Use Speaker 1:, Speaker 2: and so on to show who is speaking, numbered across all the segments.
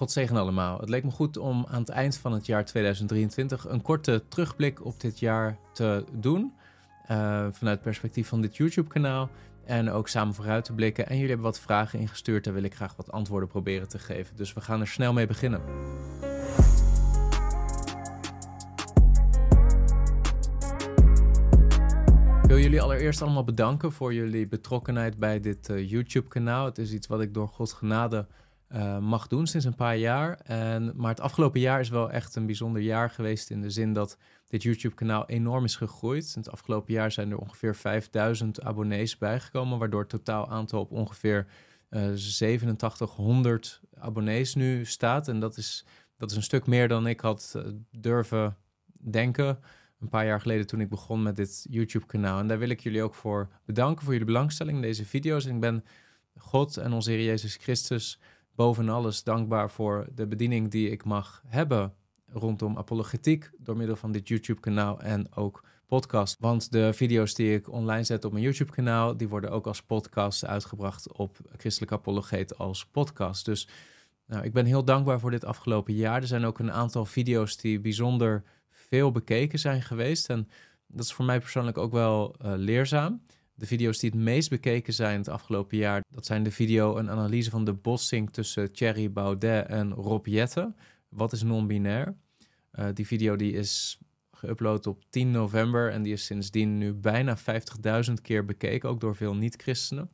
Speaker 1: God zegen allemaal. Het leek me goed om aan het eind van het jaar 2023 een korte terugblik op dit jaar te doen. Uh, vanuit het perspectief van dit YouTube-kanaal. En ook samen vooruit te blikken. En jullie hebben wat vragen ingestuurd. Daar wil ik graag wat antwoorden proberen te geven. Dus we gaan er snel mee beginnen. Ik wil jullie allereerst allemaal bedanken voor jullie betrokkenheid bij dit uh, YouTube-kanaal. Het is iets wat ik door Gods genade uh, mag doen sinds een paar jaar. En, maar het afgelopen jaar is wel echt een bijzonder jaar geweest in de zin dat dit YouTube-kanaal enorm is gegroeid. In het afgelopen jaar zijn er ongeveer 5000 abonnees bijgekomen, waardoor het totaal aantal op ongeveer uh, eh, 8700 abonnees nu staat. En dat is, dat is een stuk meer dan ik had uh, durven denken een paar jaar geleden toen ik begon met dit YouTube-kanaal. En daar wil ik jullie ook voor bedanken voor jullie belangstelling in deze video's. En ik ben God en onze Heer Jezus Christus boven alles dankbaar voor de bediening die ik mag hebben rondom apologetiek door middel van dit YouTube-kanaal en ook podcast. Want de video's die ik online zet op mijn YouTube-kanaal, die worden ook als podcast uitgebracht op Christelijk Apologeet als podcast. Dus nou, ik ben heel dankbaar voor dit afgelopen jaar. Er zijn ook een aantal video's die bijzonder veel bekeken zijn geweest. En dat is voor mij persoonlijk ook wel uh, leerzaam. De video's die het meest bekeken zijn het afgelopen jaar, dat zijn de video een analyse van de botsing tussen Thierry Baudet en Rob Jette. Wat is non-binair? Uh, die video die is geüpload op 10 november en die is sindsdien nu bijna 50.000 keer bekeken, ook door veel niet-christenen.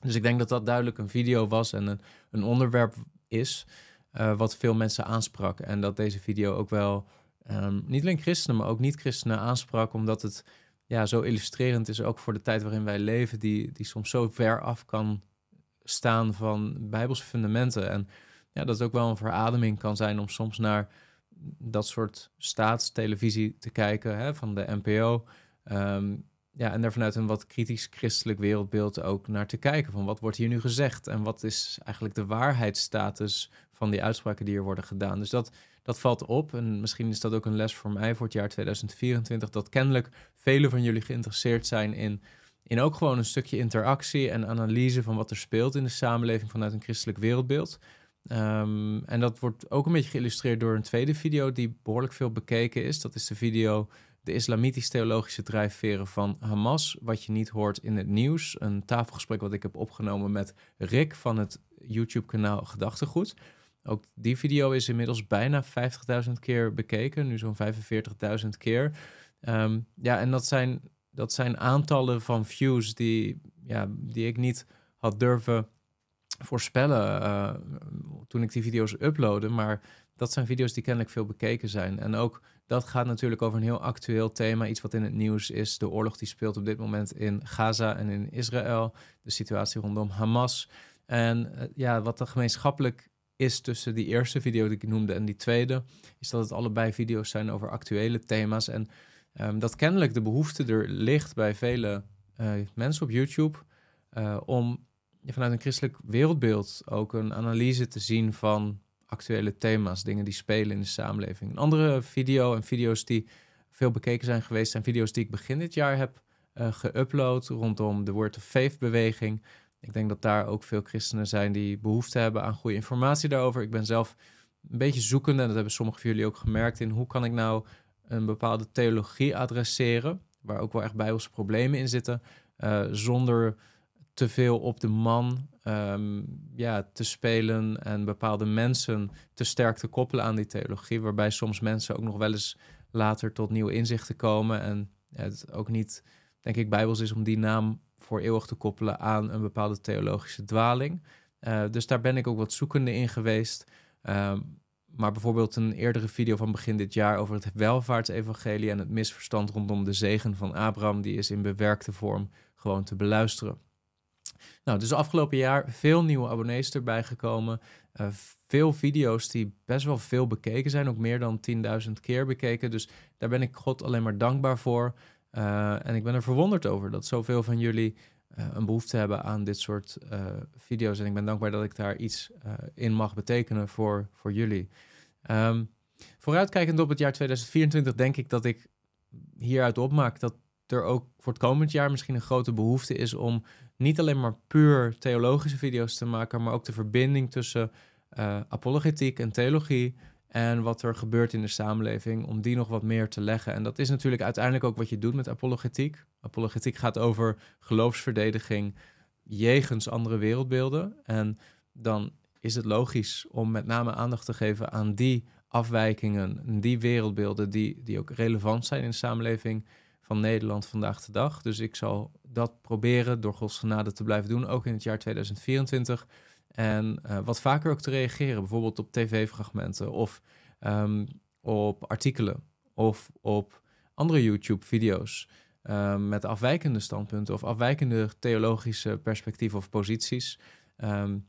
Speaker 1: Dus ik denk dat dat duidelijk een video was en een, een onderwerp is uh, wat veel mensen aansprak. En dat deze video ook wel um, niet alleen christenen, maar ook niet-christenen aansprak, omdat het ja, zo illustrerend is ook voor de tijd waarin wij leven, die, die soms zo ver af kan staan van bijbelse fundamenten. En ja, dat het ook wel een verademing kan zijn om soms naar dat soort staatstelevisie te kijken hè, van de NPO. Ehm, ja, en daar vanuit een wat kritisch christelijk wereldbeeld ook naar te kijken. Van wat wordt hier nu gezegd en wat is eigenlijk de waarheidsstatus van die uitspraken die er worden gedaan. Dus dat, dat valt op. En misschien is dat ook een les voor mij voor het jaar 2024. Dat kennelijk velen van jullie geïnteresseerd zijn in, in ook gewoon een stukje interactie en analyse van wat er speelt in de samenleving vanuit een christelijk wereldbeeld. Um, en dat wordt ook een beetje geïllustreerd door een tweede video die behoorlijk veel bekeken is. Dat is de video De Islamitisch-theologische drijfveren van Hamas. Wat je niet hoort in het nieuws. Een tafelgesprek wat ik heb opgenomen met Rick van het YouTube-kanaal Gedachtegoed. Ook die video is inmiddels bijna 50.000 keer bekeken, nu zo'n 45.000 keer. Um, ja, en dat zijn, dat zijn aantallen van views die, ja, die ik niet had durven voorspellen uh, toen ik die video's uploadde. Maar dat zijn video's die kennelijk veel bekeken zijn. En ook dat gaat natuurlijk over een heel actueel thema. Iets wat in het nieuws is. De oorlog die speelt op dit moment in Gaza en in Israël. De situatie rondom Hamas. En uh, ja, wat er gemeenschappelijk is tussen die eerste video die ik noemde en die tweede, is dat het allebei video's zijn over actuele thema's. En um, dat kennelijk de behoefte er ligt bij vele uh, mensen op YouTube uh, om vanuit een christelijk wereldbeeld ook een analyse te zien van actuele thema's, dingen die spelen in de samenleving. Een andere video en video's die veel bekeken zijn geweest, zijn video's die ik begin dit jaar heb uh, geüpload rondom de Word of Faith beweging. Ik denk dat daar ook veel christenen zijn die behoefte hebben aan goede informatie daarover. Ik ben zelf een beetje zoekende, en dat hebben sommigen van jullie ook gemerkt, in hoe kan ik nou een bepaalde theologie adresseren, waar ook wel echt bijbelse problemen in zitten, uh, zonder te veel op de man um, ja, te spelen en bepaalde mensen te sterk te koppelen aan die theologie, waarbij soms mensen ook nog wel eens later tot nieuwe inzichten komen en het ook niet, denk ik, bijbels is om die naam voor eeuwig te koppelen aan een bepaalde theologische dwaling. Uh, dus daar ben ik ook wat zoekende in geweest. Uh, maar bijvoorbeeld een eerdere video van begin dit jaar over het welvaartsevangelie en het misverstand rondom de zegen van Abraham, die is in bewerkte vorm gewoon te beluisteren. Nou, dus afgelopen jaar veel nieuwe abonnees erbij gekomen. Uh, veel video's die best wel veel bekeken zijn, ook meer dan 10.000 keer bekeken. Dus daar ben ik God alleen maar dankbaar voor. Uh, en ik ben er verwonderd over dat zoveel van jullie uh, een behoefte hebben aan dit soort uh, video's. En ik ben dankbaar dat ik daar iets in mag betekenen voor, voor jullie. Um, vooruitkijkend op het jaar 2024 denk ik dat ik hieruit opmaak dat er ook voor het komend jaar misschien een grote behoefte is om niet alleen maar puur theologische video's te maken, maar ook de verbinding tussen apologetiek en theologie en wat er gebeurt in de samenleving, om die nog wat meer te leggen. En dat is natuurlijk uiteindelijk ook wat je doet met apologetiek. Apologetiek gaat over geloofsverdediging jegens andere wereldbeelden. En dan is het logisch om met name aandacht te geven aan die afwijkingen, die wereldbeelden die, die ook relevant zijn in de samenleving van Nederland vandaag de dag. Dus ik zal dat proberen door Gods genade te blijven doen, ook in het jaar 2024. En uh, wat vaker ook te reageren, bijvoorbeeld op tv-fragmenten of um, op artikelen of op andere YouTube-video's um, met afwijkende standpunten of afwijkende theologische perspectieven of posities. Um,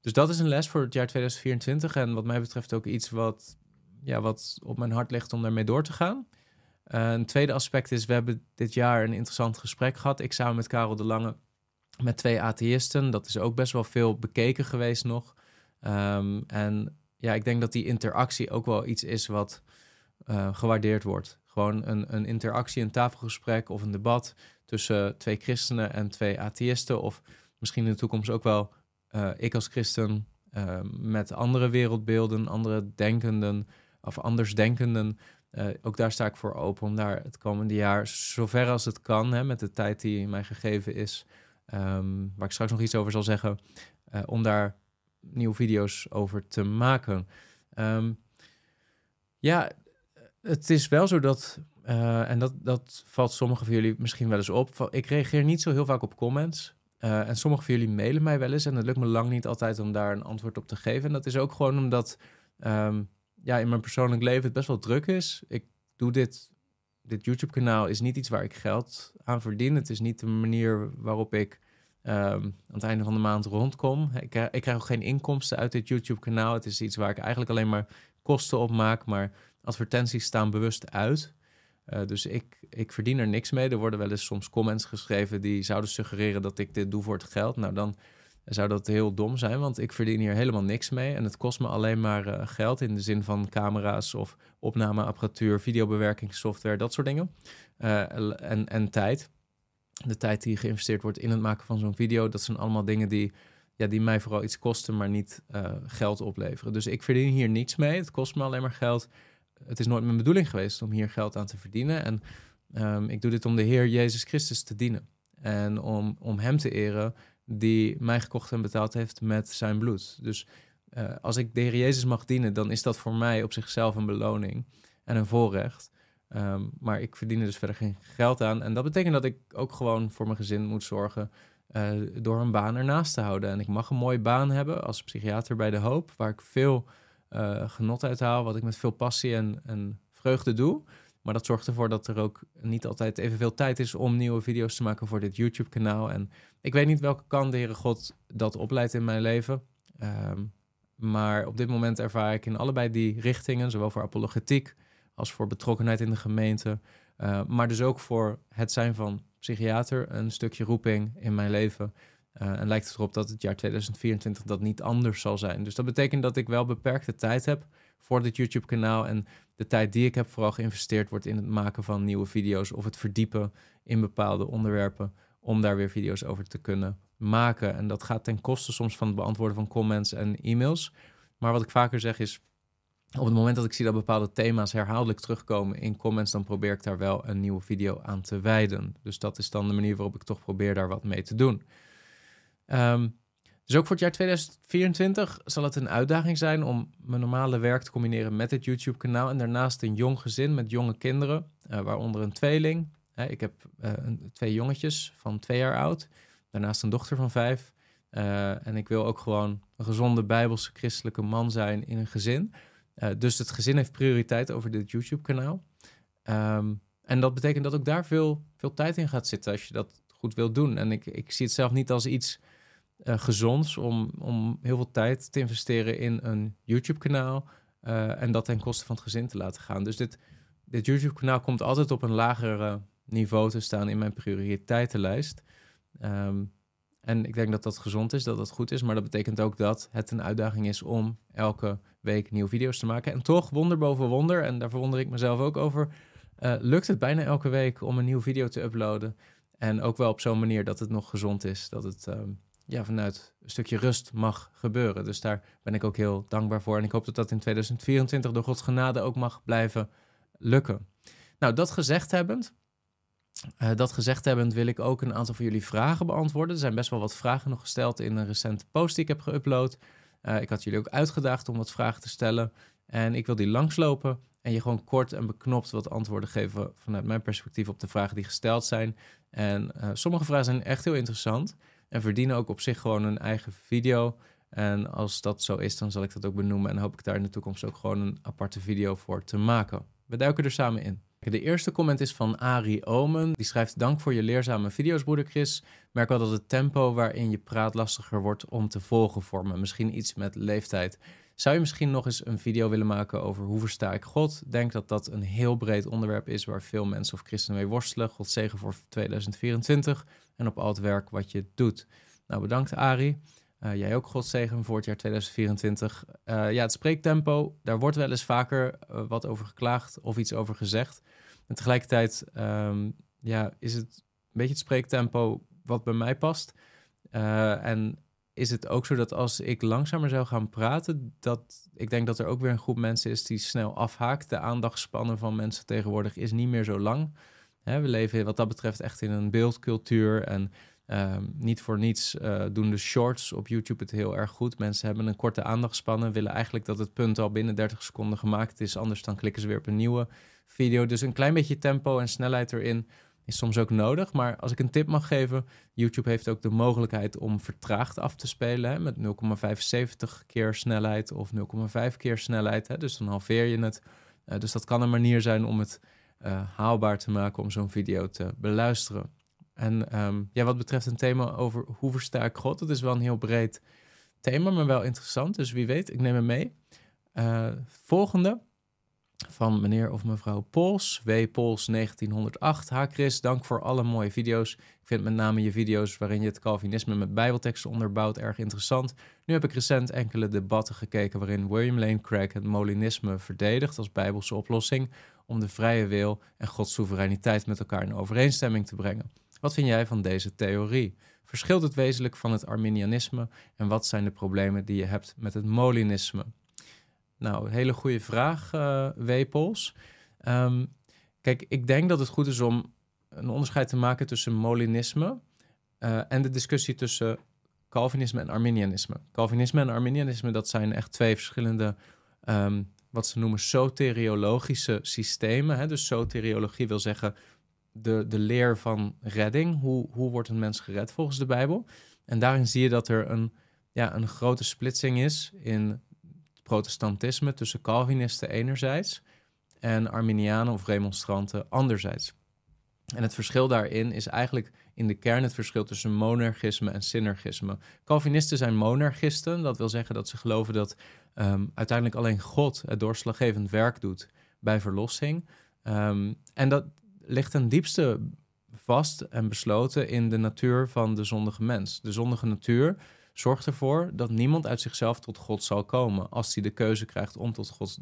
Speaker 1: dus dat is een les voor het jaar 2024 en wat mij betreft ook iets wat, ja, wat op mijn hart ligt om daarmee door te gaan. Uh, een tweede aspect is, we hebben dit jaar een interessant gesprek gehad. Ik samen met Karel de Lange met twee atheïsten. Dat is ook best wel veel bekeken geweest nog. Um, en ja, ik denk dat die interactie ook wel iets is wat uh, gewaardeerd wordt. Gewoon een, een interactie, een tafelgesprek of een debat tussen twee christenen en twee atheïsten. Of misschien in de toekomst ook wel uh, ik als christen uh, met andere wereldbeelden, andere denkenden of andersdenkenden. Uh, ook daar sta ik voor open om daar het komende jaar, zover als het kan, hè, met de tijd die mij gegeven is, um, waar ik straks nog iets over zal zeggen, uh, om daar nieuwe video's over te maken. Um, ja, het is wel zo dat, uh, en dat, dat valt sommigen van jullie misschien wel eens op. Ik reageer niet zo heel vaak op comments. Uh, en sommige van jullie mailen mij wel eens en het lukt me lang niet altijd om daar een antwoord op te geven. En dat is ook gewoon omdat um, ja, in mijn persoonlijk leven het best wel druk is. Ik doe dit dit YouTube-kanaal is niet iets waar ik geld aan verdien. Het is niet de manier waarop ik um, aan het einde van de maand rondkom. Ik, ik krijg ook geen inkomsten uit dit YouTube-kanaal. Het is iets waar ik eigenlijk alleen maar kosten op maak, maar advertenties staan bewust uit. Uh, dus ik, ik verdien er niks mee. Er worden wel eens soms comments geschreven die zouden suggereren dat ik dit doe voor het geld. Nou, dan zou dat heel dom zijn, want ik verdien hier helemaal niks mee. En het kost me alleen maar uh, geld in de zin van camera's of opnameapparatuur, videobewerkingssoftware, dat soort dingen. Uh, en, en tijd. De tijd die geïnvesteerd wordt in het maken van zo'n video, dat zijn allemaal dingen die, ja, die mij vooral iets kosten, maar niet uh, geld opleveren. Dus ik verdien hier niets mee. Het kost me alleen maar geld. Het is nooit mijn bedoeling geweest om hier geld aan te verdienen. En um, ik doe dit om de Heer Jezus Christus te dienen. En om, om Hem te eren die mij gekocht en betaald heeft met zijn bloed. Dus uh, als ik de Heer Jezus mag dienen, dan is dat voor mij op zichzelf een beloning en een voorrecht. Um, maar ik verdien er dus verder geen geld aan. En dat betekent dat ik ook gewoon voor mijn gezin moet zorgen uh, door een baan ernaast te houden. En ik mag een mooie baan hebben als psychiater bij De Hoop, waar ik veel uh, genot uit haal, wat ik met veel passie en, en vreugde doe. Maar dat zorgt ervoor dat er ook niet altijd evenveel tijd is om nieuwe video's te maken voor dit YouTube-kanaal. En ik weet niet welke kant de Heere God dat opleidt in mijn leven. Um, maar op dit moment ervaar ik in allebei die richtingen, zowel voor apologetiek als voor betrokkenheid in de gemeente. Uh, maar dus ook voor het zijn van psychiater, een stukje roeping in mijn leven. Uh, en lijkt het erop dat het jaar 2024 dat niet anders zal zijn. Dus dat betekent dat ik wel beperkte tijd heb voor dit YouTube-kanaal. En de tijd die ik heb vooral geïnvesteerd wordt in het maken van nieuwe video's of het verdiepen in bepaalde onderwerpen om daar weer video's over te kunnen maken. En dat gaat ten koste soms van het beantwoorden van comments en e-mails. Maar wat ik vaker zeg is, op het moment dat ik zie dat bepaalde thema's herhaaldelijk terugkomen in comments, dan probeer ik daar wel een nieuwe video aan te wijden. Dus dat is dan de manier waarop ik toch probeer daar wat mee te doen. Um, dus ook voor het jaar 2024 zal het een uitdaging zijn om mijn normale werk te combineren met het YouTube-kanaal. En daarnaast een jong gezin met jonge kinderen, uh, waaronder een tweeling. Ik heb een, twee jongetjes van twee jaar oud, daarnaast een dochter van vijf. Eh, en ik wil ook gewoon een gezonde bijbelse christelijke man zijn in een gezin. dus het gezin heeft prioriteit over dit YouTube-kanaal. Um, en dat betekent dat ook daar veel, veel tijd in gaat zitten als je dat goed wilt doen. En ik, ik zie het zelf niet als iets uh, gezonds om, om heel veel tijd te investeren in een YouTube-kanaal uh, en dat ten koste van het gezin te laten gaan. Dus dit, dit YouTube-kanaal komt altijd op een lager niveau te staan in mijn prioriteitenlijst. Um, en ik denk dat dat gezond is, dat dat goed is, maar dat betekent ook dat het een uitdaging is om elke week nieuwe video's te maken. En toch, wonder boven wonder, en daar verwonder ik mezelf ook over, lukt het bijna elke week om een nieuwe video te uploaden. En ook wel op zo'n manier dat het nog gezond is, dat het... Um, ja, vanuit een stukje rust mag gebeuren. Dus daar ben ik ook heel dankbaar voor. En ik hoop dat dat in 2024 door Gods genade ook mag blijven lukken. Nou, dat gezegd hebbend, uh, dat gezegd hebbend wil ik ook een aantal van jullie vragen beantwoorden. Er zijn best wel wat vragen nog gesteld in een recente post die ik heb geüpload. Uh, ik had jullie ook uitgedaagd om wat vragen te stellen. En ik wil die langslopen en je gewoon kort en beknopt wat antwoorden geven vanuit mijn perspectief op de vragen die gesteld zijn. En uh, sommige vragen zijn echt heel interessant en verdienen ook op zich gewoon een eigen video. En als dat zo is, dan zal ik dat ook benoemen en hoop ik daar in de toekomst ook gewoon een aparte video voor te maken. We duiken er samen in. De eerste comment is van Ari Omen. Die schrijft: Dank voor je leerzame video's, broeder Chris. Merk wel dat het tempo waarin je praat lastiger wordt om te volgen voor me. Misschien iets met leeftijd. Zou je misschien nog eens een video willen maken over hoe versta ik God? Denk dat dat een heel breed onderwerp is waar veel mensen of christenen mee worstelen. God zegen voor 2024 en op al het werk wat je doet. Nou, bedankt Ari. Uh, jij ook God zegen voor het jaar 2024. Uh, ja, het spreektempo, daar wordt wel eens vaker uh, wat over geklaagd of iets over gezegd. En tegelijkertijd um, ja, is het een beetje het spreektempo wat bij mij past. en is het ook zo dat als ik langzamer zou gaan praten, dat ik denk dat er ook weer een groep mensen is die snel afhaakt. De aandachtspannen van mensen tegenwoordig is niet meer zo lang. We leven wat dat betreft echt in een beeldcultuur en uh, niet voor niets uh, doen de shorts op YouTube het heel erg goed. Mensen hebben een korte aandachtspannen, willen eigenlijk dat het punt al binnen 30 seconden gemaakt is. Anders dan klikken ze weer op een nieuwe video. Dus een klein beetje tempo en snelheid erin is soms ook nodig. Maar als ik een tip mag geven, YouTube heeft ook de mogelijkheid om vertraagd af te spelen hè, met 0,75 keer snelheid of 0,5 keer snelheid. Hè, dus dan halveer je het. Uh, dus dat kan een manier zijn om het uh, haalbaar te maken om zo'n video te beluisteren. En um, ja, wat betreft een thema over hoe versta ik God, dat is wel een heel breed thema, maar wel interessant. Dus wie weet, ik neem hem mee. Uh, volgende van meneer of mevrouw Pols, W. Pols 1908. Ha Chris, dank voor alle mooie video's. Ik vind met name je video's waarin je het Calvinisme met bijbelteksten onderbouwt erg interessant. Nu heb ik recent enkele debatten gekeken waarin William Lane Craig het Molinisme verdedigt als bijbelse oplossing om de vrije wil en Gods soevereiniteit met elkaar in overeenstemming te brengen. Wat vind jij van deze theorie? Verschilt het wezenlijk van het Arminianisme en wat zijn de problemen die je hebt met het Molinisme? Nou, hele goede vraag, uh, Wepels. Um, kijk, ik denk dat het goed is om een onderscheid te maken tussen Molinisme uh, en de discussie tussen Calvinisme en Arminianisme. Calvinisme en Arminianisme, dat zijn echt twee verschillende, um, wat ze noemen soteriologische systemen. Hè? Dus soteriologie wil zeggen de, de leer van redding. Hoe, hoe wordt een mens gered volgens de Bijbel? En daarin zie je dat er een, ja, een grote splitsing is in protestantisme tussen Calvinisten enerzijds en Arminianen of remonstranten anderzijds. En het verschil daarin is eigenlijk in de kern het verschil tussen monarchisme en synergisme. Calvinisten zijn monarchisten, dat wil zeggen dat ze geloven dat um, uiteindelijk alleen God het doorslaggevend werk doet bij verlossing. Um, en dat ligt ten diepste vast en besloten in de natuur van de zondige mens. De zondige natuur zorgt ervoor dat niemand uit zichzelf tot God zal komen als hij de keuze krijgt om tot God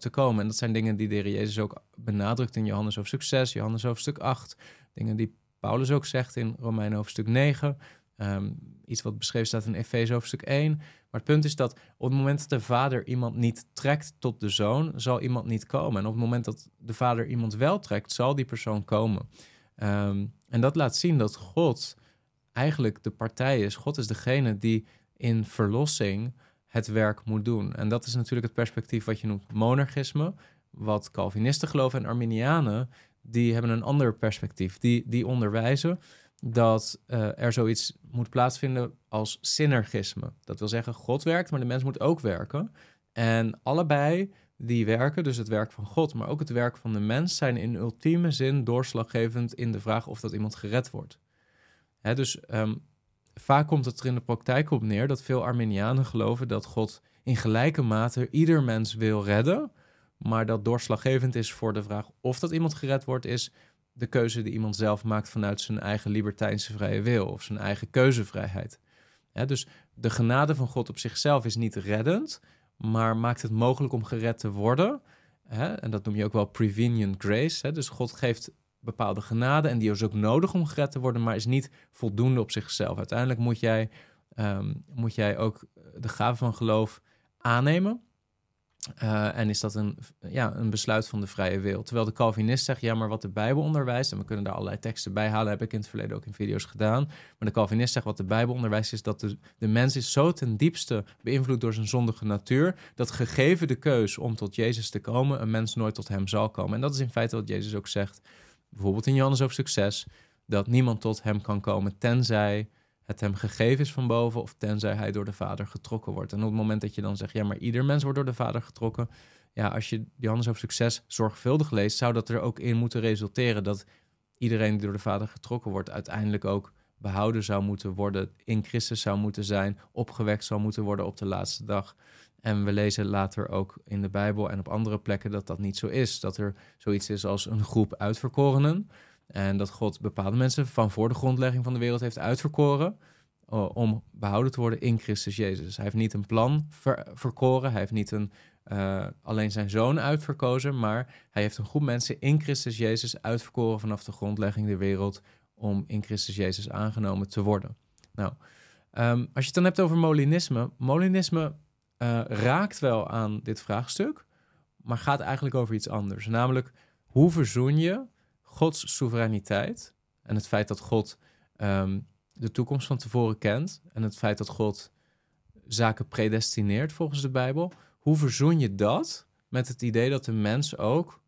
Speaker 1: te komen. En dat zijn dingen die de Heer Jezus ook benadrukt in Johannes hoofdstuk 6, Johannes hoofdstuk 8. Dingen die Paulus ook zegt in Romeinen hoofdstuk 9. Um, ehm, iets wat beschreven staat in Efeze hoofdstuk 1. Maar het punt is dat op het moment dat de vader iemand niet trekt tot de zoon, zal iemand niet komen. En op het moment dat de vader iemand wel trekt, zal die persoon komen. Um, en dat laat zien dat God eigenlijk de partij is. God is degene die in verlossing het werk moet doen. En dat is natuurlijk het perspectief wat je noemt monarchisme, wat Calvinisten geloven en Arminianen, die hebben een ander perspectief. Die, die onderwijzen dat uh, er zoiets moet plaatsvinden als synergisme. Dat wil zeggen, God werkt, maar de mens moet ook werken. En allebei die werken, dus het werk van God, maar ook het werk van de mens, zijn in ultieme zin doorslaggevend in de vraag of dat iemand gered wordt. Dus um, vaak komt het er in de praktijk op neer dat veel Arminianen geloven dat God in gelijke mate ieder mens wil redden, maar dat doorslaggevend is voor de vraag of dat iemand gered wordt, is de keuze die iemand zelf maakt vanuit zijn eigen libertijnse vrije wil of zijn eigen keuzevrijheid. Dus de genade van God op zichzelf is niet reddend, maar maakt het mogelijk om gered te worden. En dat noem je ook wel prevenient grace. Dus God geeft bepaalde genade en die is ook nodig om gered te worden, maar is niet voldoende op zichzelf. Uiteindelijk moet jij ehm, moet jij ook de gave van geloof aannemen. Uh, en is dat een, ja, een besluit van de vrije wil. Terwijl de Calvinist zegt, ja, maar wat de Bijbel onderwijst, en we kunnen daar allerlei teksten bij halen, heb ik in het verleden ook in video's gedaan. Maar de Calvinist zegt, wat de Bijbel onderwijst, is dat de, de mens is zo ten diepste beïnvloed door zijn zondige natuur, dat gegeven de keus om tot Jezus te komen, een mens nooit tot hem zal komen. En dat is in feite wat Jezus ook zegt, bijvoorbeeld in Johannes over succes, dat niemand tot hem kan komen tenzij het hem gegeven is van boven of tenzij hij door de Vader getrokken wordt. En op het moment dat je dan zegt, ja, maar ieder mens wordt door de Vader getrokken. Ja, als je Johannes over succes zorgvuldig leest, zou dat er ook in moeten resulteren dat iedereen die door de Vader getrokken wordt, uiteindelijk ook behouden zou moeten worden, in Christus zou moeten zijn, opgewekt zou moeten worden op de laatste dag. En we lezen later ook in de Bijbel en op andere plekken dat dat niet zo is. Dat er zoiets is als een groep uitverkorenen. En dat God bepaalde mensen van voor de grondlegging van de wereld heeft uitverkoren om behouden te worden in Christus Jezus. Hij heeft niet een plan verkoren, hij heeft niet een, uh, alleen zijn zoon uitverkozen, maar hij heeft een groep mensen in Christus Jezus uitverkoren vanaf de grondlegging der wereld om in Christus Jezus aangenomen te worden. Nou, um, als je het dan hebt over Molinisme, Molinisme uh, raakt wel aan dit vraagstuk, maar gaat eigenlijk over iets anders. Namelijk, hoe verzoen je Gods soevereiniteit en het feit dat God um, de toekomst van tevoren kent en het feit dat God zaken predestineert volgens de Bijbel, hoe verzoen je dat met het idee dat de mens ook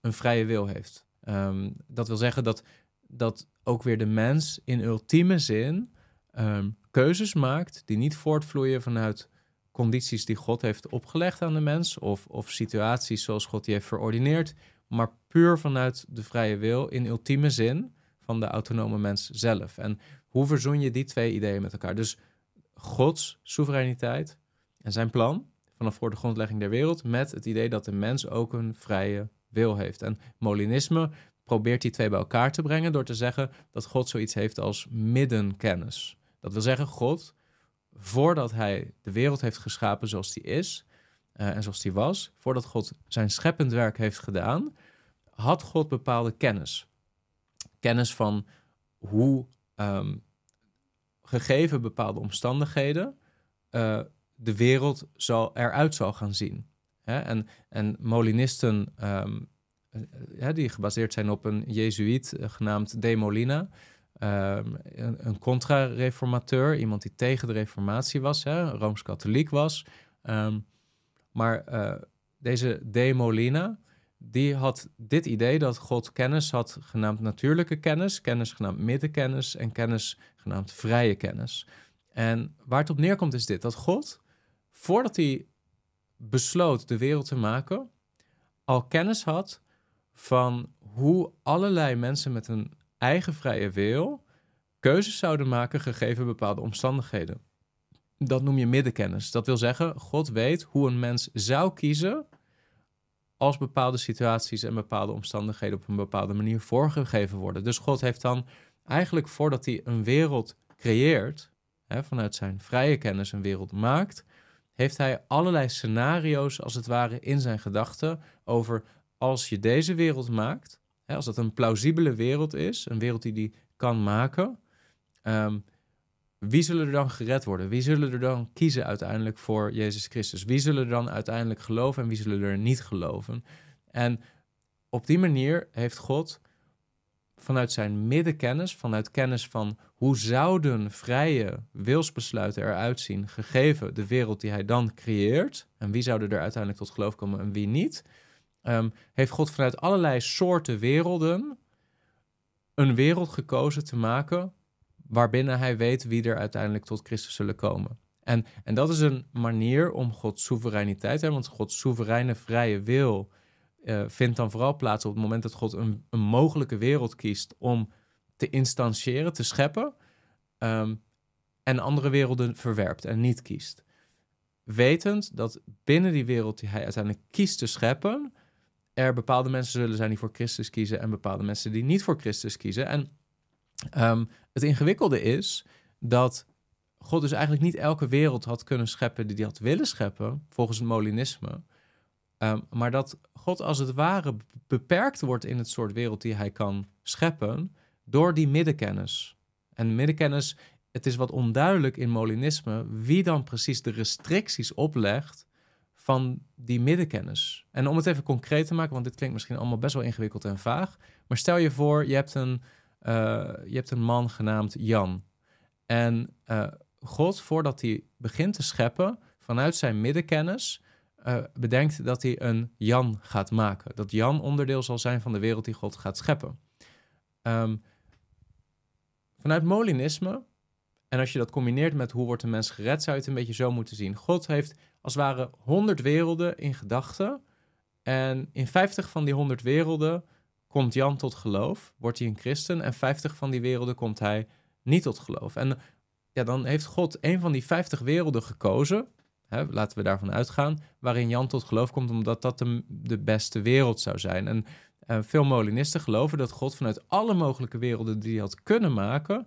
Speaker 1: een vrije wil heeft? Um, dat wil zeggen dat, dat ook weer de mens in ultieme zin um, keuzes maakt die niet voortvloeien vanuit condities die God heeft opgelegd aan de mens of, of situaties zoals God die heeft verordineerd, maar puur vanuit de vrije wil in ultieme zin van de autonome mens zelf. En hoe verzoen je die twee ideeën met elkaar? Dus Gods soevereiniteit en zijn plan vanaf voor de grondlegging der wereld met het idee dat de mens ook een vrije wil heeft. En Molinisme probeert die twee bij elkaar te brengen door te zeggen dat God zoiets heeft als middenkennis. Dat wil zeggen, God, voordat hij de wereld heeft geschapen zoals die is, uh, en zoals die was, voordat God zijn scheppend werk heeft gedaan, had God bepaalde kennis. Kennis van hoe, um, gegeven bepaalde omstandigheden, uh, de wereld zal, eruit zal gaan zien. Hè? En, en Molinisten, um, die gebaseerd zijn op een Jezuïet genaamd De Molina, um, een, een contra-reformateur, iemand die tegen de reformatie was, rooms-katholiek was. Um, maar uh, deze De Molina, die had dit idee dat God kennis had genaamd natuurlijke kennis, kennis genaamd middenkennis en kennis genaamd vrije kennis. En waar het op neerkomt is dit, dat God, voordat hij besloot de wereld te maken, al kennis had van hoe allerlei mensen met een eigen vrije wil keuzes zouden maken gegeven bepaalde omstandigheden dat noem je middenkennis. Dat wil zeggen, God weet hoe een mens zou kiezen als bepaalde situaties en bepaalde omstandigheden op een bepaalde manier voorgegeven worden. Dus God heeft dan eigenlijk voordat hij een wereld creëert, hè, vanuit zijn vrije kennis een wereld maakt, heeft hij allerlei scenario's als het ware in zijn gedachten over als je deze wereld maakt, als dat een plausibele wereld is, een wereld die hij kan maken, um, wie zullen er dan gered worden? Wie zullen er dan kiezen uiteindelijk voor Jezus Christus? Wie zullen er dan uiteindelijk geloven en wie zullen er niet geloven? En op die manier heeft God vanuit zijn middenkennis, vanuit kennis van hoe zouden vrije wilsbesluiten eruit zien, gegeven de wereld die hij dan creëert, en wie zouden er uiteindelijk tot geloof komen en wie niet, um, heeft God vanuit allerlei soorten werelden een wereld gekozen te maken waarbinnen hij weet wie er uiteindelijk tot Christus zullen komen. En, en dat is een manier om Gods soevereiniteit te hebben, want Gods soevereine vrije wil uh, vindt dan vooral plaats op het moment dat God een, een mogelijke wereld kiest om te instantiëren, te scheppen, um, en andere werelden verwerpt en niet kiest. Wetend dat binnen die wereld die hij uiteindelijk kiest te scheppen, er bepaalde mensen zullen zijn die voor Christus kiezen en bepaalde mensen die niet voor Christus kiezen. En Um, het ingewikkelde is dat God dus eigenlijk niet elke wereld had kunnen scheppen die hij had willen scheppen, volgens het Molinisme. Um, maar dat God als het ware beperkt wordt in het soort wereld die hij kan scheppen door die middenkennis. En middenkennis het is wat onduidelijk in Molinisme wie dan precies de restricties oplegt van die middenkennis. En om het even concreet te maken, want dit klinkt misschien allemaal best wel ingewikkeld en vaag. Maar stel je voor, je hebt een, uh, je hebt een man genaamd Jan. En uh, God, voordat hij begint te scheppen, vanuit zijn middenkennis, uh, bedenkt dat hij een Jan gaat maken. Dat Jan onderdeel zal zijn van de wereld die God gaat scheppen. Um, vanuit Molinisme, en als je dat combineert met hoe wordt een mens gered, zou je het een beetje zo moeten zien. God heeft als het ware 100 werelden in gedachten. En in 50 van die 100 werelden komt Jan tot geloof, wordt hij een christen. En 50 van die werelden komt hij niet tot geloof. En ja, dan heeft God een van die 50 werelden gekozen. Hè, laten we daarvan uitgaan. Waarin Jan tot geloof komt, omdat dat de, de beste wereld zou zijn. En uh, veel Molinisten geloven dat God vanuit alle mogelijke werelden die hij had kunnen maken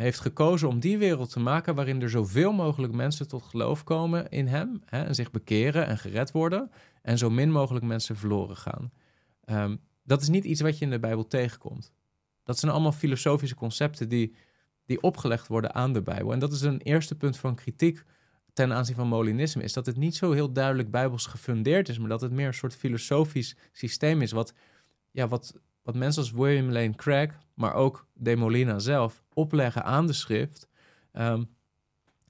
Speaker 1: heeft gekozen om die wereld te maken waarin er zoveel mogelijk mensen tot geloof komen in hem hè, en zich bekeren en gered worden en zo min mogelijk mensen verloren gaan. Um, dat is niet iets wat je in de Bijbel tegenkomt. Dat zijn allemaal filosofische concepten die, die opgelegd worden aan de Bijbel. En dat is een eerste punt van kritiek ten aanzien van Molinisme, is dat het niet zo heel duidelijk bijbels gefundeerd is, maar dat het meer een soort filosofisch systeem is, wat, ja, wat, wat mensen als William Lane Craig, maar ook De Molina zelf, opleggen aan de schrift, um,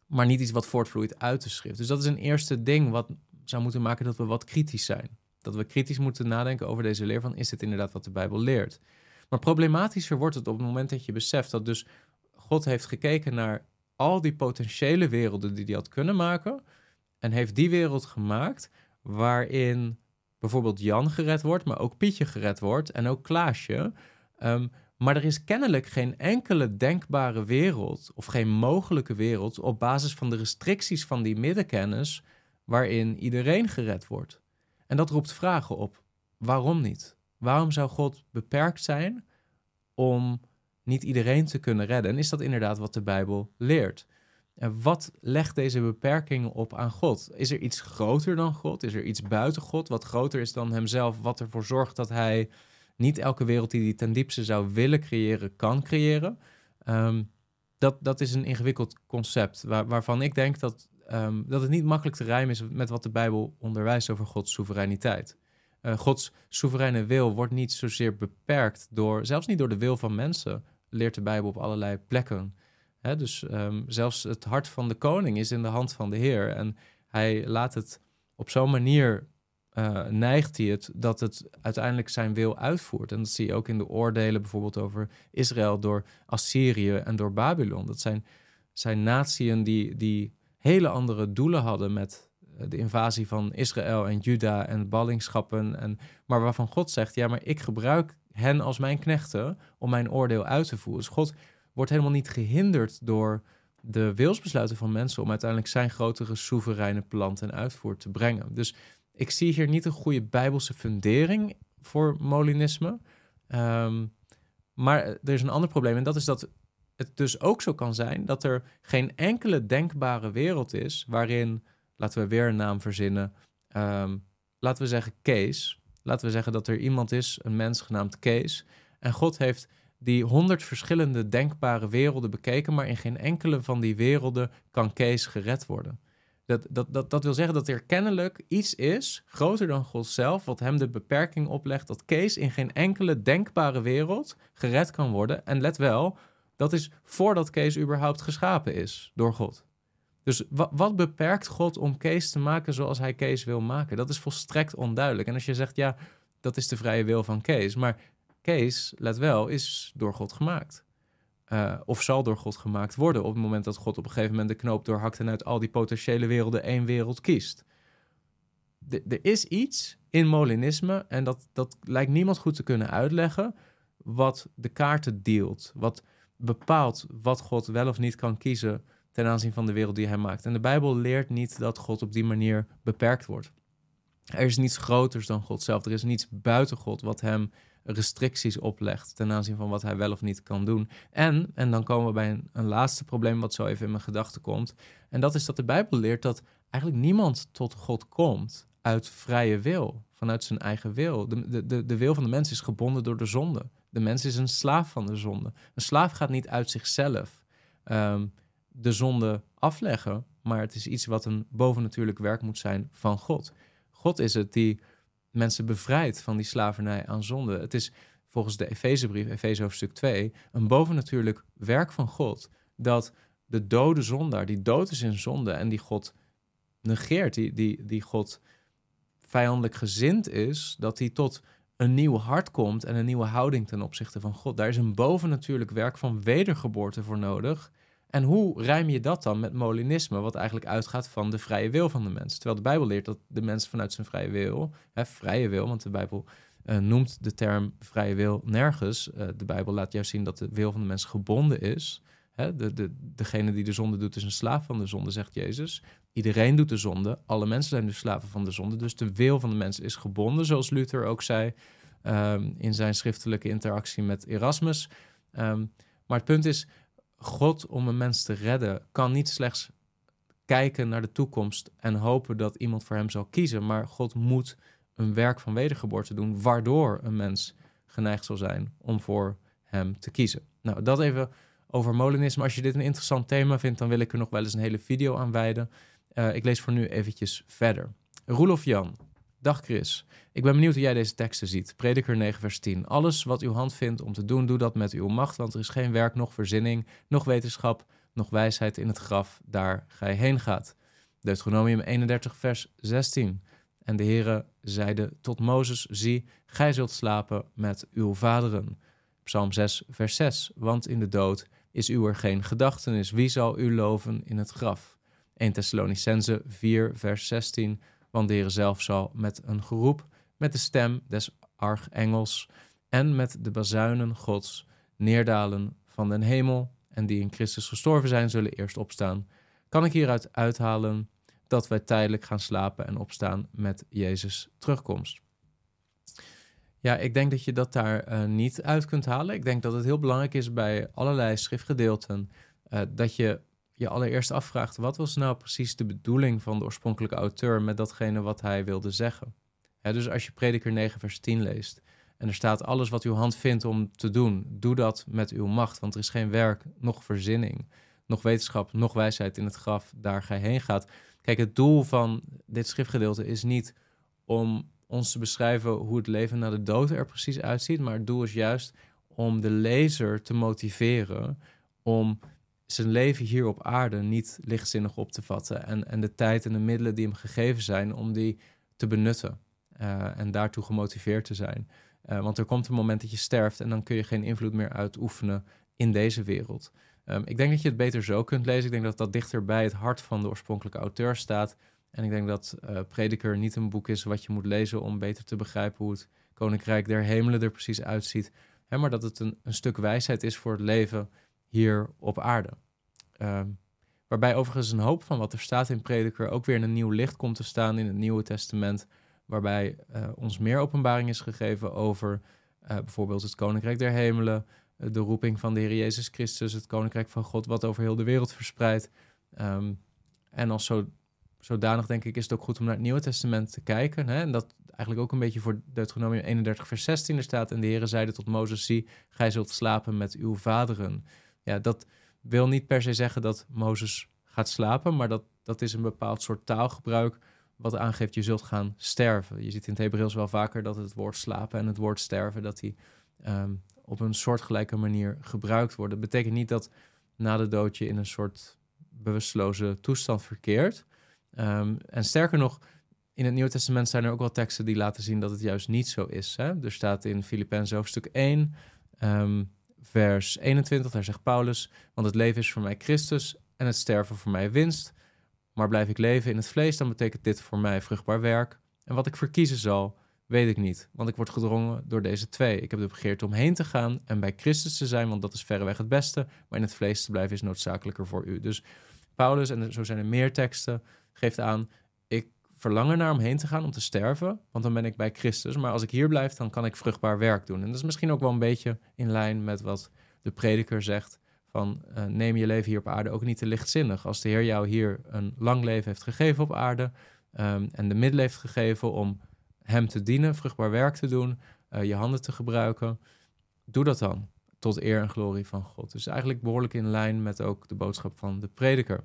Speaker 1: maar niet iets wat voortvloeit uit de schrift. Dus dat is een eerste ding wat zou moeten maken dat we wat kritisch zijn. Dat we kritisch moeten nadenken over deze leer van, is dit inderdaad wat de Bijbel leert? Maar problematischer wordt het op het moment dat je beseft dat dus God heeft gekeken naar al die potentiële werelden die hij had kunnen maken en heeft die wereld gemaakt waarin bijvoorbeeld Jan gered wordt, maar ook Pietje gered wordt en ook Klaasje. Um, maar er is kennelijk geen enkele denkbare wereld of geen mogelijke wereld op basis van de restricties van die middenkennis waarin iedereen gered wordt. En dat roept vragen op. Waarom niet? Waarom zou God beperkt zijn om niet iedereen te kunnen redden? En is dat inderdaad wat de Bijbel leert? En wat legt deze beperkingen op aan God? Is er iets groter dan God? Is er iets buiten God wat groter is dan Hemzelf, wat ervoor zorgt dat Hij niet elke wereld die hij ten diepste zou willen creëren, kan creëren. Ehm, dat, dat is een ingewikkeld concept waar, waarvan ik denk dat, um, dat het niet makkelijk te rijmen is met wat de Bijbel onderwijst over Gods soevereiniteit. Uh, Gods soevereine wil wordt niet zozeer beperkt door, zelfs niet door de wil van mensen, leert de Bijbel op allerlei plekken. Dus um, zelfs het hart van de koning is in de hand van de Heer. En hij laat het op zo'n manier uh, neigt hij het dat het uiteindelijk zijn wil uitvoert. En dat zie je ook in de oordelen bijvoorbeeld over Israël door Assyrië en door Babylon. Dat zijn, zijn natieën die, die hele andere doelen hadden met eh, de invasie van Israël en Juda en ballingschappen. En, maar waarvan God zegt, ja, maar ik gebruik hen als mijn knechten om mijn oordeel uit te voeren. Dus God wordt helemaal niet gehinderd door de wilsbesluiten van mensen om uiteindelijk zijn grotere soevereine plan ten uitvoer te brengen. Dus ik zie hier niet een goede bijbelse fundering voor Molinisme. Ehm, maar er is een ander probleem en dat is dat het dus ook zo kan zijn dat er geen enkele denkbare wereld is waarin, laten we weer een naam verzinnen, ehm, laten we zeggen Kees. Laten we zeggen dat er iemand is, een mens genaamd Kees. En God heeft die honderd verschillende denkbare werelden bekeken, maar in geen enkele van die werelden kan Kees gered worden. Dat, dat, dat, dat wil zeggen dat er kennelijk iets is, groter dan God zelf, wat hem de beperking oplegt dat Kees in geen enkele denkbare wereld gered kan worden. En let wel, dat is voordat Kees überhaupt geschapen is door God. Dus wat, wat beperkt God om Kees te maken zoals hij Kees wil maken? Dat is volstrekt onduidelijk. En als je zegt, ja, dat is de vrije wil van Kees. Maar Kees, let wel, is door God gemaakt. Uh, of zal door God gemaakt worden op het moment dat God op een gegeven moment de knoop doorhakt en uit al die potentiële werelden één wereld kiest. er is iets in Molinisme, en dat, dat lijkt niemand goed te kunnen uitleggen, wat de kaarten deelt, wat bepaalt wat God wel of niet kan kiezen ten aanzien van de wereld die hij maakt. En de Bijbel leert niet dat God op die manier beperkt wordt. Er is niets groters dan God zelf. Er is niets buiten God wat hem restricties oplegt ten aanzien van wat hij wel of niet kan doen. En, en dan komen we bij een, een laatste probleem wat zo even in mijn gedachten komt. En dat is dat de Bijbel leert dat eigenlijk niemand tot God komt uit vrije wil, vanuit zijn eigen wil. De, de, de wil van de mens is gebonden door de zonde. De mens is een slaaf van de zonde. Een slaaf gaat niet uit zichzelf. ehm, de zonde afleggen, maar het is iets wat een bovennatuurlijk werk moet zijn van God. God is het die mensen bevrijdt van die slavernij aan zonde. Het is volgens de Efezebrief, Efeze hoofdstuk 2, een bovennatuurlijk werk van God dat de dode zondaar, die dood is in zonde en die God negeert, die, die, die God vijandelijk gezind is, dat hij tot een nieuw hart komt en een nieuwe houding ten opzichte van God. Daar is een bovennatuurlijk werk van wedergeboorte voor nodig. En hoe rijm je dat dan met Molinisme, wat eigenlijk uitgaat van de vrije wil van de mens? Terwijl de Bijbel leert dat de mens vanuit zijn vrije wil, hè, vrije wil, want de Bijbel uh, noemt de term vrije wil nergens. Uh, de Bijbel laat juist zien dat de wil van de mens gebonden is. Hè, de, de, degene die de zonde doet is een slaaf van de zonde, zegt Jezus. Iedereen doet de zonde. Alle mensen zijn dus slaven van de zonde. Dus de wil van de mens is gebonden, zoals Luther ook zei um, in zijn schriftelijke interactie met Erasmus. Um, maar het punt is, God om een mens te redden kan niet slechts kijken naar de toekomst en hopen dat iemand voor hem zal kiezen, maar God moet een werk van wedergeboorte doen, waardoor een mens geneigd zal zijn om voor hem te kiezen. Nou, dat even over Molinisme. Als je dit een interessant thema vindt, dan wil ik er nog wel eens een hele video aan wijden. Uh, ik lees voor nu eventjes verder. Roelof Jan. Dag Chris. Ik ben benieuwd hoe jij deze teksten ziet. Prediker 9, vers 10. Alles wat uw hand vindt om te doen, doe dat met uw macht, want er is geen werk, nog verzinning, nog wetenschap, nog wijsheid in het graf, daar gij heen gaat. Deuteronomium 31, vers 16. En de Heere zeide tot Mozes, zie, gij zult slapen met uw vaderen. Psalm 6, vers 6. Want in de dood is u er geen gedachtenis. Wie zal u loven in het graf? 1 Thessalonicense 4, vers 16. Want de Heer zelf zal met een geroep, met de stem des archengels en met de bazuinen Gods neerdalen van den hemel. En die in Christus gestorven zijn, zullen eerst opstaan. Kan ik hieruit uithalen dat wij tijdelijk gaan slapen en opstaan met Jezus' terugkomst? Ja, ik denk dat je dat daar uh, niet uit kunt halen. Ik denk dat het heel belangrijk is bij allerlei schriftgedeelten uh, dat je je allereerst afvraagt: wat was nou precies de bedoeling van de oorspronkelijke auteur met datgene wat hij wilde zeggen? dus als je Prediker 9, vers 10 leest en er staat: alles wat uw hand vindt om te doen, doe dat met uw macht, want er is geen werk, nog verzinning, nog wetenschap, nog wijsheid in het graf, daar gij heen gaat. Kijk, het doel van dit schriftgedeelte is niet om ons te beschrijven hoe het leven na de dood er precies uitziet, maar het doel is juist om de lezer te motiveren om zijn leven hier op aarde niet lichtzinnig op te vatten. En, en de tijd en de middelen die hem gegeven zijn, om die te benutten. Uh, en daartoe gemotiveerd te zijn. Uh, want er komt een moment dat je sterft en dan kun je geen invloed meer uitoefenen in deze wereld. Um, ik denk dat je het beter zo kunt lezen. Ik denk dat dat dichter bij het hart van de oorspronkelijke auteur staat. En ik denk dat uh, Prediker niet een boek is wat je moet lezen om beter te begrijpen hoe het Koninkrijk der Hemelen er precies uitziet. Hè, maar dat het een, een stuk wijsheid is voor het leven hier op aarde. Um, waarbij overigens een hoop van wat er staat in Prediker ook weer in een nieuw licht komt te staan in het Nieuwe Testament. Waarbij uh, ons meer openbaring is gegeven over uh, bijvoorbeeld het Koninkrijk der Hemelen, uh, de roeping van de Heer Jezus Christus, het Koninkrijk van God, wat over heel de wereld verspreidt. Um, en als zo, zodanig denk ik is het ook goed om naar het Nieuwe Testament te kijken. Hè? En dat eigenlijk ook een beetje voor Deuteronomium 31 vers 16 er staat. En de Heer zeide tot Mozes, zie, gij zult slapen met uw vaderen. Ja, dat wil niet per se zeggen dat Mozes gaat slapen, maar dat, dat is een bepaald soort taalgebruik wat aangeeft je zult gaan sterven. Je ziet in het Hebreeuws wel vaker dat het woord slapen en het woord sterven, dat die um, op een soortgelijke manier gebruikt worden. Dat betekent niet dat na de dood je in een soort bewusteloze toestand verkeert. Um, en sterker nog, in het Nieuwe Testament zijn er ook wel teksten die laten zien dat het juist niet zo is. Hè? Er staat in Filippenzen hoofdstuk 1, um, vers 21, daar zegt Paulus: Want het leven is voor mij Christus en het sterven voor mij winst. Maar blijf ik leven in het vlees, dan betekent dit voor mij vruchtbaar werk. En wat ik verkiezen zal, weet ik niet, want ik word gedrongen door deze twee. Ik heb de begeerte om heen te gaan en bij Christus te zijn, want dat is verreweg het beste. Maar in het vlees te blijven is noodzakelijker voor u. Dus Paulus, en zo zijn er meer teksten, geeft aan: ik verlang er naar om heen te gaan om te sterven, want dan ben ik bij Christus. Maar als ik hier blijf, dan kan ik vruchtbaar werk doen. En dat is misschien ook wel een beetje in lijn met wat de prediker zegt van uh, neem je leven hier op aarde ook niet te lichtzinnig. Als de Heer jou hier een lang leven heeft gegeven op aarde um, en de middelen heeft gegeven om Hem te dienen, vruchtbaar werk te doen, uh, je handen te gebruiken, doe dat dan. tot eer en glorie van God. Dus eigenlijk behoorlijk in lijn met ook de boodschap van de prediker.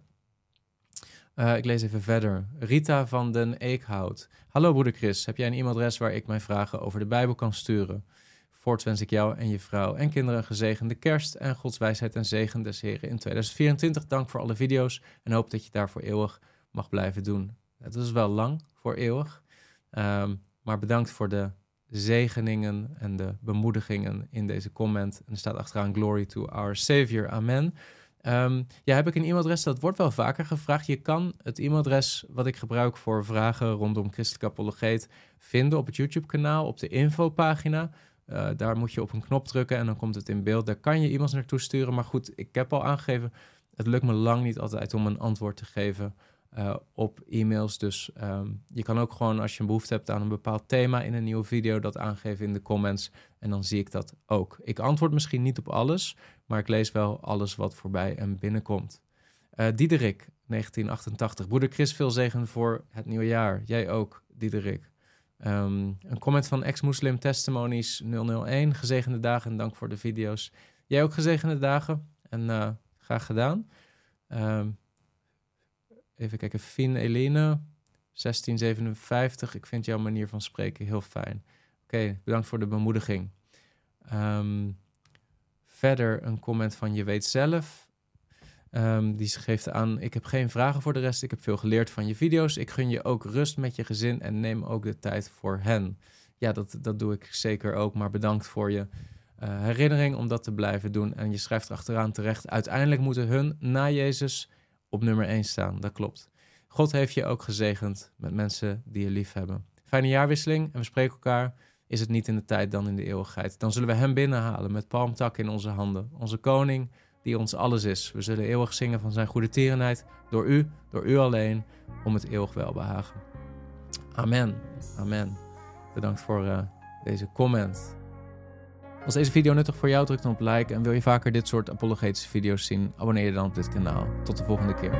Speaker 1: Uh, ik lees even verder. Rita van den Eekhout. Hallo broeder Chris, heb jij een e-mailadres waar ik mijn vragen over de Bijbel kan sturen? Voorts wens ik jou en je vrouw en kinderen een gezegende kerst en Gods wijsheid en zegen des Heren in 2024. Dank voor alle video's en hoop dat je daarvoor eeuwig mag blijven doen. Het is wel lang voor eeuwig, um, maar bedankt voor de zegeningen en de bemoedigingen in deze comment. En er staat achteraan Glory to our Savior. Amen. Um, ja, heb ik een e-mailadres? Dat wordt wel vaker gevraagd. Je kan het e-mailadres wat ik gebruik voor vragen rondom christelijke apologeet vinden op het YouTube-kanaal, op de infopagina. Uh, daar moet je op een knop drukken en dan komt het in beeld. Daar kan je e-mails naartoe sturen. Maar goed, ik heb al aangegeven, het lukt me lang niet altijd om een antwoord te geven uh, op e-mails. Dus um, je kan ook gewoon als je een behoefte hebt aan een bepaald thema in een nieuwe video, dat aangeven in de comments. En dan zie ik dat ook. Ik antwoord misschien niet op alles, maar ik lees wel alles wat voorbij en binnenkomt. Uh, Diederik, 1988. Broeder Chris, veel zegen voor het nieuwe jaar. Jij ook, Diederik. Um, een comment van ex-Muslim Testimonies 001. Gezegende dagen en dank voor de video's. Jij ook gezegende dagen en uh, graag gedaan. Um, even kijken, Fien Eline, 1657. Ik vind jouw manier van spreken heel fijn. Oké, bedankt voor de bemoediging. Um, verder een comment van Je weet zelf. Um, die geeft aan, ik heb geen vragen voor de rest. Ik heb veel geleerd van je video's. Ik gun je ook rust met je gezin en neem ook de tijd voor hen. Ja, dat, dat doe ik zeker ook. Maar bedankt voor je uh, herinnering om dat te blijven doen. En je schrijft achteraan terecht. Uiteindelijk moeten hun na Jezus op nummer 1 staan. Dat klopt. God heeft je ook gezegend met mensen die je lief hebben. Fijne jaarwisseling en we spreken elkaar. Is het niet in de tijd dan in de eeuwigheid? Dan zullen we hem binnenhalen met palmtak in onze handen. Onze koning die ons alles is. We zullen eeuwig zingen van zijn goede tierenheid. Door u, door u alleen, om het eeuwig welbehagen. Amen. Amen. Bedankt voor uh, deze comment. Als deze video nuttig voor jou, druk dan op like. En wil je vaker dit soort apologetische video's zien, abonneer je dan op dit kanaal. Tot de volgende keer.